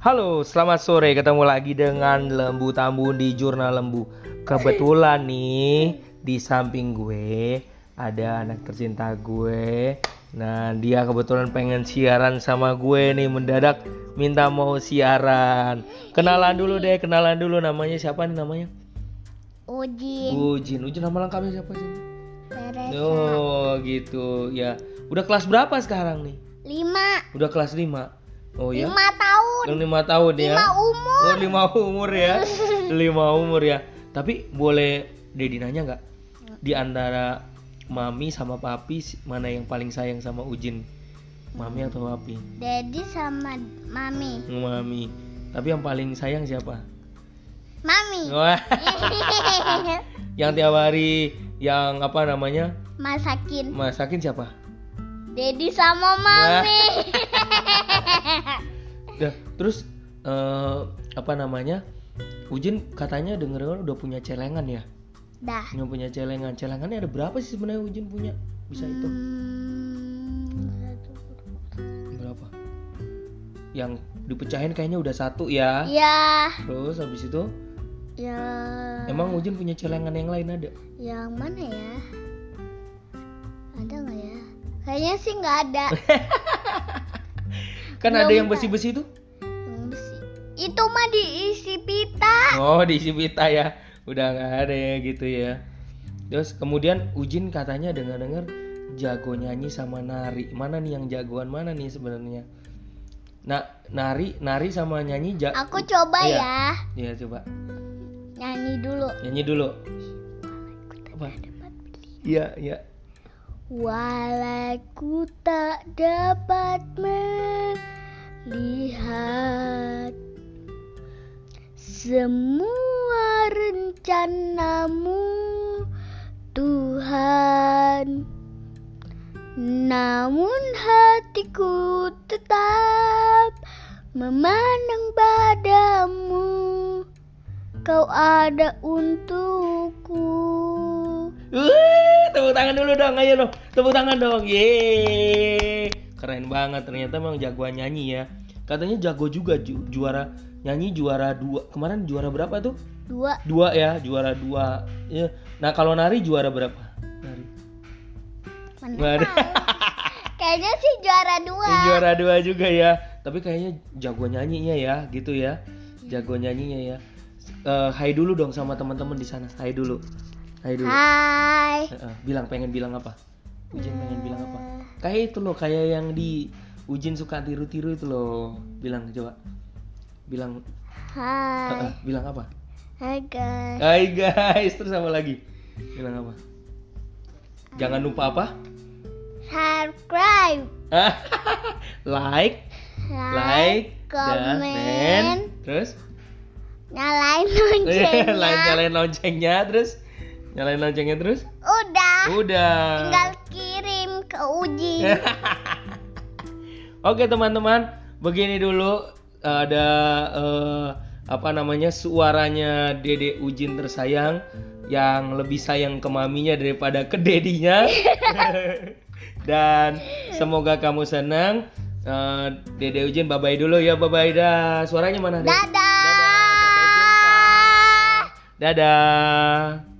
Halo, selamat sore. Ketemu lagi dengan Lembu Tambu di Jurnal Lembu. Kebetulan nih di samping gue ada anak tercinta gue. Nah, dia kebetulan pengen siaran sama gue nih mendadak minta mau siaran. Kenalan dulu deh, kenalan dulu namanya siapa nih namanya? Ujin Ujin. Ujin nama lengkapnya siapa sih? Teresa Oh, gitu. Ya. Udah kelas berapa sekarang nih? lima Udah kelas 5. Oh ya. lima tahun Yang lima tahun ya. lima umur Oh lima umur ya, lima umur ya. Tapi boleh Dedi nanya nggak? Di antara mami sama papi mana yang paling sayang sama Ujin? Mami atau papi? Daddy sama mami Mami. Tapi yang paling sayang siapa? mami Wah, yang tiap hari yang apa namanya masakin masakin siapa? Daddy sama mami Dah, terus eh, apa namanya? Ujin katanya denger-dengar udah punya celengan ya? dah Yang punya celengan. Celengannya ada berapa sih sebenarnya Ujin punya? Bisa itu Hmm, berapa? Yang dipecahin kayaknya udah satu ya. ya Terus habis itu ya emang Ujin punya celengan yang lain ada? yang mana ya kayaknya sih nggak ada Kan Belum ada yang besi-besi yang besi itu mah diisi pita Oh, diisi pita ya. Udah nggak ada ya gitu ya. Terus kemudian Ujin katanya dengar-dengar jago nyanyi sama nari. Mana nih yang jagoan mana nih sebenarnya? Nah, nari, nari sama nyanyi ja aku coba Iya. ya Iya, coba. nyanyi dulu Nyanyi dulu. Apa? Iya, iya. Walau ku tak dapat melihat semua rencanamu Tuhan. Namun hatiku tetap memandang padamu. Kau ada untukku tangan dulu dong, ayo dong. Tepuk tangan dong. Yeay. Keren banget ternyata memang jagoan nyanyi ya. Katanya jago juga ju- juara nyanyi juara dua. Kemarin juara berapa tuh? Dua Dua ya, juara dua. Ya. Nah, kalau nari juara berapa? Nari. Mana. Kayaknya sih juara dua. Eh, juara dua juga ya. Tapi kayaknya jago nyanyinya ya, gitu ya. Jago nyanyinya ya. Eh, hai dulu dong sama teman-teman di sana. Hai dulu. Hai dulu. Hai. Eh, eh, bilang pengen bilang apa? Ujin pengen bilang apa? Kayak itu loh, kayak yang di Ujin suka tiru-tiru itu loh. Bilang coba. Bilang Hai. eh, bilang apa? Hai guys. Hai guys, terus apa lagi? Bilang apa? Jangan lupa apa? Subscribe. like, like, dan comment, terus nyalain like, loncengnya. nyalain loncengnya, terus nyalain loncengnya terus. Udah. Udah. Tinggal kirim ke Uji. Oke teman-teman, begini dulu ada eh, apa namanya suaranya Dede Ujin tersayang yang lebih sayang ke maminya daripada ke dedinya. Dan semoga kamu senang. Eh, Dede Ujin bye bye dulu ya, bye bye dah. Suaranya mana? Dadah. Dadah. Sampai jumpa. Dadah.